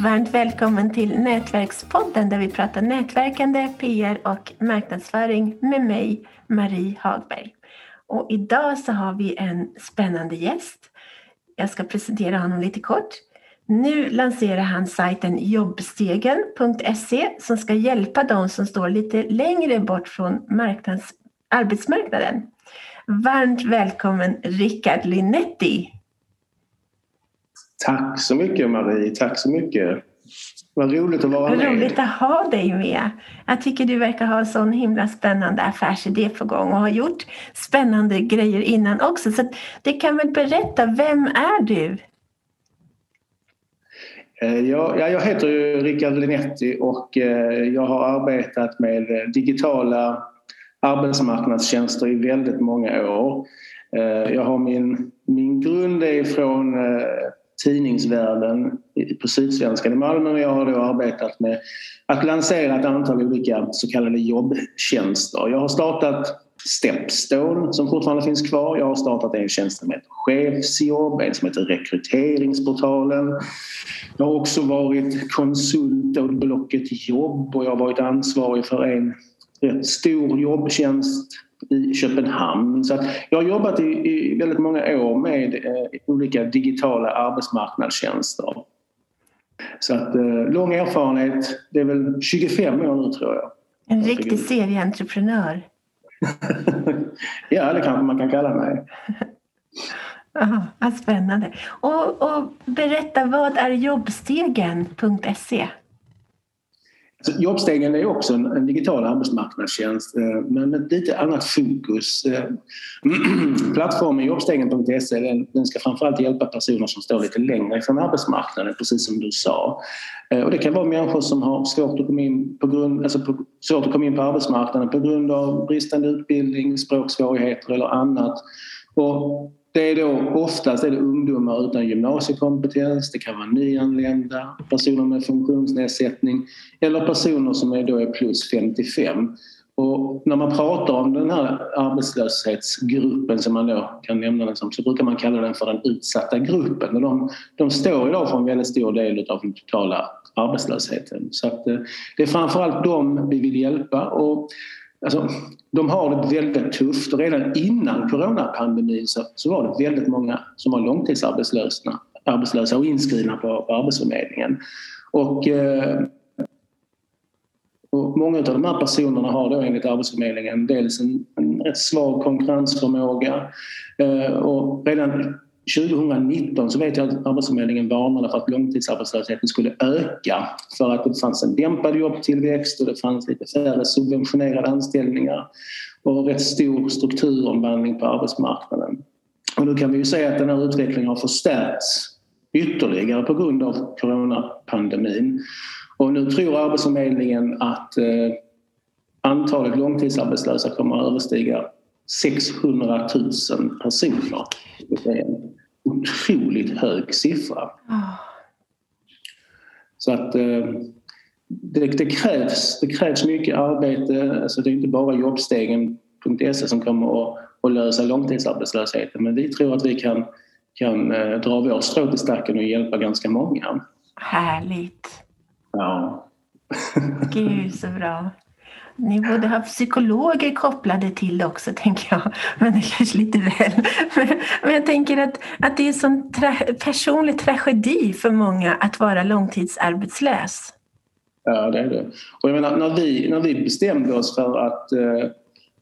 Varmt välkommen till Nätverkspodden där vi pratar nätverkande, PR och marknadsföring med mig, Marie Hagberg. Och idag så har vi en spännande gäst. Jag ska presentera honom lite kort. Nu lanserar han sajten jobbstegen.se som ska hjälpa de som står lite längre bort från arbetsmarknaden. Varmt välkommen Rickard Linetti. Tack så mycket Marie, tack så mycket. Vad roligt att vara Vad med. roligt att ha dig med. Jag tycker du verkar ha en sån himla spännande affärsidé på gång och har gjort spännande grejer innan också. Så det kan väl berätta, vem är du? Eh, jag, jag heter ju Rickard Linetti och eh, jag har arbetat med digitala arbetsmarknadstjänster i väldigt många år. Eh, jag har min, min grund är från tidningsvärlden på Sydsvenskan i Malmö och jag har då arbetat med att lansera ett antal olika så kallade jobbtjänster. Jag har startat Stepstone som fortfarande finns kvar. Jag har startat en tjänst som heter Chefsjobb, en som heter Rekryteringsportalen. Jag har också varit konsult åt Blocket Jobb och jag har varit ansvarig för en rätt stor jobbtjänst i Köpenhamn. Så jag har jobbat i, i väldigt många år med eh, olika digitala arbetsmarknadstjänster. Så att eh, lång erfarenhet, det är väl 25 år nu tror jag. En riktig serieentreprenör. ja, det kanske man kan kalla mig. Aha, vad spännande. Och, och berätta, vad är jobbstegen.se? Så jobbstegen är också en, en, digital arbetsmarknadstjänst eh, men med lite annat fokus. Eh, plattformen jobbstegen.se den, den ska framförallt hjälpa personer som står lite längre från arbetsmarknaden, precis som du sa. Eh, och det kan vara människor som har svårt att komma in på, grund, alltså på, svårt att komma in på arbetsmarknaden på grund av bristande utbildning, språksvårigheter eller annat. Och det är då oftast är det ungdomar utan gymnasiekompetens, det kan vara nyanlända, personer med funktionsnedsättning eller personer som är, då är plus 55. Och när man pratar om den här arbetslöshetsgruppen som man då kan nämna den som så brukar man kalla den för den utsatta gruppen. Och de, de står idag för en väldigt stor del av den totala arbetslösheten. Så att, eh, det är framförallt dem vi vill hjälpa. Och Alltså, de har det väldigt tufft och redan innan coronapandemin så, så var det väldigt många som var långtidsarbetslösa arbetslösa och inskrivna på, på Arbetsförmedlingen. Och, eh, och många av de här personerna har då enligt Arbetsförmedlingen dels en, en rätt svag konkurrensförmåga eh, och redan 2019 så vet jag att Arbetsförmedlingen varnade för att långtidsarbetslösheten skulle öka för att det fanns en dämpad jobbtillväxt och det fanns lite färre subventionerade anställningar och rätt stor strukturomvandling på arbetsmarknaden. Och nu kan vi ju säga att den här utvecklingen har förstärkts ytterligare på grund av coronapandemin. Och nu tror Arbetsförmedlingen att eh, antalet långtidsarbetslösa kommer att överstiga 600 000 personer. Det är en otroligt hög siffra. Oh. Så att eh, det, det, krävs, det krävs mycket arbete. Alltså det är inte bara jobbstegen.se som kommer att, att lösa långtidsarbetslösheten men vi tror att vi kan, kan eh, dra vår strå till stacken och hjälpa ganska många. Härligt! Ja. Gud så bra. Ni borde ha psykologer kopplade till det också, tänker jag. Men det kanske lite väl. Men, men jag tänker att, att det är en sån tra personlig tragedi för många att vara långtidsarbetslös. Ja, det är det. Och jag menar, när, vi, när vi bestämde oss för att, eh,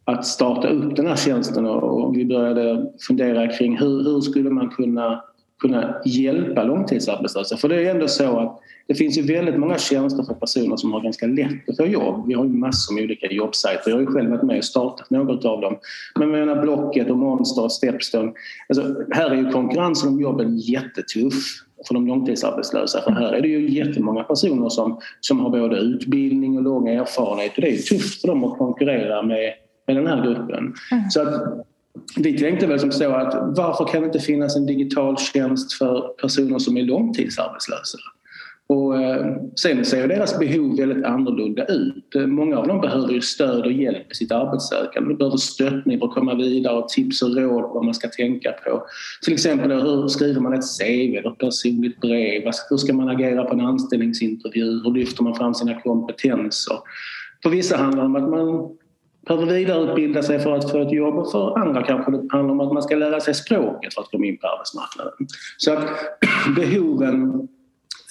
att starta upp den här tjänsten och, och vi började fundera kring hur, hur skulle man kunna kunna hjälpa långtidsarbetslösa. För det är ändå så att det finns ju väldigt många tjänster för personer som har ganska lätt att få jobb. Vi har ju massor med olika jobbsajter. Jag har ju själv varit med och startat något av dem. Men jag menar Blocket och Monster och Stepstone. Alltså, här är ju konkurrensen om jobben jättetuff för de långtidsarbetslösa. För här är det ju jättemånga personer som, som har både utbildning och lång erfarenhet och det är tufft för dem att konkurrera med, med den här gruppen. Mm. Så att vi tänkte väl som så att varför kan det inte finnas en digital tjänst för personer som är långtidsarbetslösa? Och eh, sen ser deras behov väldigt annorlunda ut. Eh, många av dem behöver ju stöd och hjälp i sitt arbetssökande. De behöver stöttning för att komma vidare och tips och råd på vad man ska tänka på. Till exempel hur skriver man ett CV eller ett personligt brev? Hur ska man agera på en anställningsintervju? Hur lyfter man fram sina kompetenser? För vissa handlar det om att man behöver vidareutbilda sig för att få ett jobb och för andra kanske det handlar om att man ska lära sig språket för att komma in på arbetsmarknaden. Så att behoven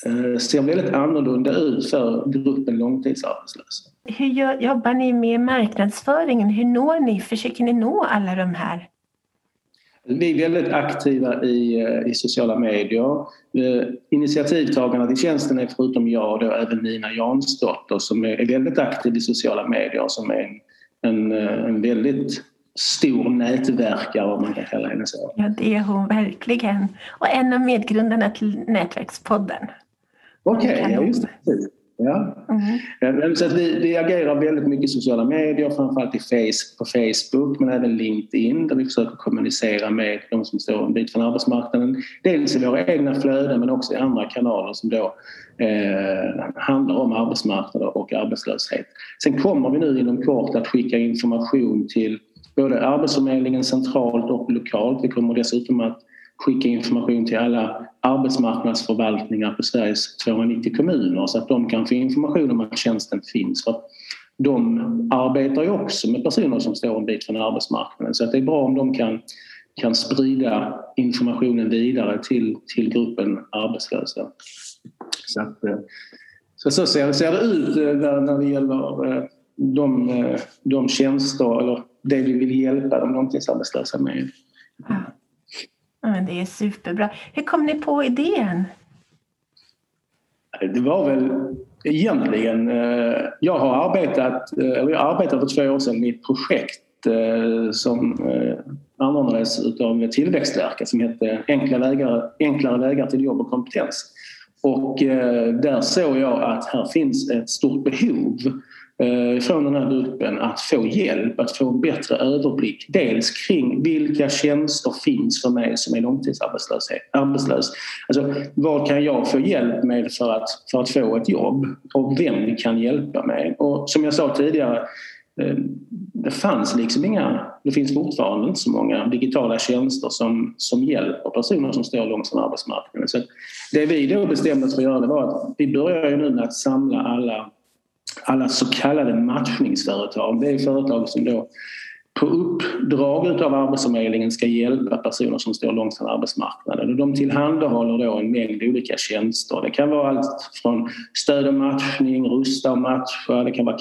Eh, ser väldigt annorlunda ut för gruppen långtidsarbetslösa. Hur jobbar ni med marknadsföringen? Hur når ni? Försöker ni nå alla de här? Vi är väldigt aktiva i, eh, i sociala medier. Eh, initiativtagarna till tjänsten är förutom jag då även Nina Jansdotter som är väldigt aktiv i sociala medier som är en, en, en väldigt stor nätverkare om man kan kalla henne så. Ja, det är hon verkligen. Och en av medgrundarna till Nätverkspodden. Okej, okay, ja just det. Ja. Mm. Så att vi, vi agerar väldigt mycket i sociala medier, framförallt i face, på Facebook men även LinkedIn där vi försöker kommunicera med de som står en bit från arbetsmarknaden. Dels i våra egna flöden men också i andra kanaler som då eh, handlar om arbetsmarknaden och arbetslöshet. Sen kommer vi nu inom kort att skicka information till både Arbetsförmedlingen centralt och lokalt. Vi kommer dessutom att skicka information till alla arbetsmarknadsförvaltningar på Sveriges 290 kommuner så att de kan få information om att tjänsten finns. För de arbetar ju också med personer som står en bit från arbetsmarknaden så att det är bra om de kan, kan sprida informationen vidare till, till gruppen arbetslösa. Så, att, eh, så, så ser, ser det ut eh, när, det gäller eh, de, de tjänster eller det vi vill hjälpa de långtidsarbetslösa med. Men det är superbra. Hur kom ni på idén? Det var väl egentligen... Eh, jag har arbetat, eh, eller jag arbetade för två år sedan i ett projekt eh, som anordnades av Tillväxtverket som hette Enkla vägar, Enklare vägar till jobb och kompetens. Och där såg jag att här finns ett stort behov Eh, från den här gruppen att få hjälp, att få en bättre överblick. Dels kring vilka tjänster finns för mig som är långtidsarbetslös. Alltså, vad kan jag få hjälp med för att, för att få ett jobb och vem kan hjälpa mig? Och som jag sa tidigare, eh, det fanns liksom inga, det finns fortfarande inte så många digitala tjänster som, som hjälper personer som står långt från arbetsmarknaden. Så det vi då bestämde oss för att göra det var att vi börjar ju nu med att samla alla alla så kallade matchningsföretag. Det är företag som då på uppdrag av Arbetsförmedlingen ska hjälpa personer som står långt från arbetsmarknaden. Och de tillhandahåller då en mängd olika tjänster. Det kan vara allt från stöd och matchning, rusta och matcha, det kan vara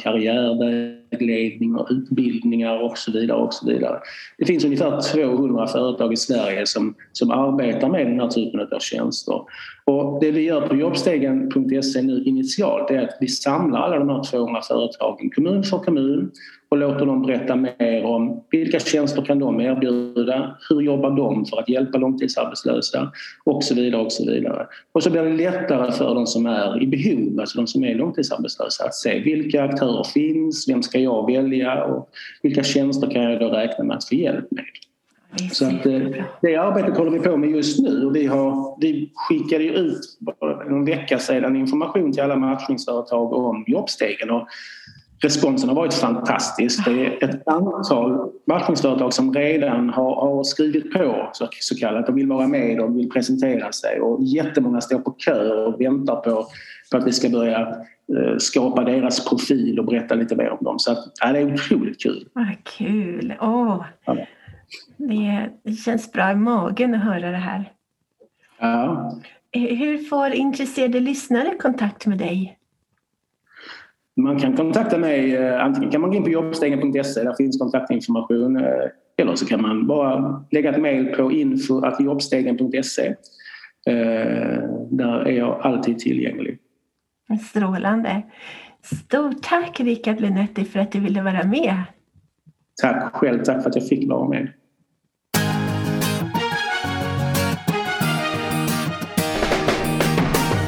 vägledning och utbildningar och så vidare. Och så vidare. Det finns ungefär 200 företag i Sverige som, som arbetar med den här typen av tjänster. Och det vi gör på jobbstegen.se nu initialt är att vi samlar alla de här 200 företagen kommun för kommun och låter dem berätta mer om vilka tjänster kan de erbjuda, hur jobbar de för att hjälpa långtidsarbetslösa och så vidare. Och så vidare. Och så blir det lättare för de som är i behov, alltså de som är långtidsarbetslösa att se vilka aktörer finns, vem ska jag välja och vilka tjänster kan jag då räkna med att få hjälp med. Så att, eh, det arbetet håller vi på med just nu och vi, har, vi skickade ut en vecka sedan information till alla matchningsföretag om jobbstegen och responsen har varit fantastisk. Det är ett antal matchningsföretag som redan har, har skrivit på så, så kallat. De vill vara med och vill presentera sig och jättemånga står på kö och väntar på, på att vi ska börja eh, skapa deras profil och berätta lite mer om dem. Så att, ja, det är otroligt kul. Vad kul! Åh. Ja. Det, det känns bra i magen att höra det här. Ja. Hur får intresserade lyssnare kontakt med dig? Man kan kontakta mig, eh, antingen kan man gå in på jobbstegen.se, där finns kontaktinformation. Eh, eller så kan man bara lägga ett mejl på info.jobbstegen.se. Eh, där är jag alltid tillgänglig. Strålande. Stort tack Rickard Lenetti för att du ville vara med. Tack själv, tack för att jag fick vara med.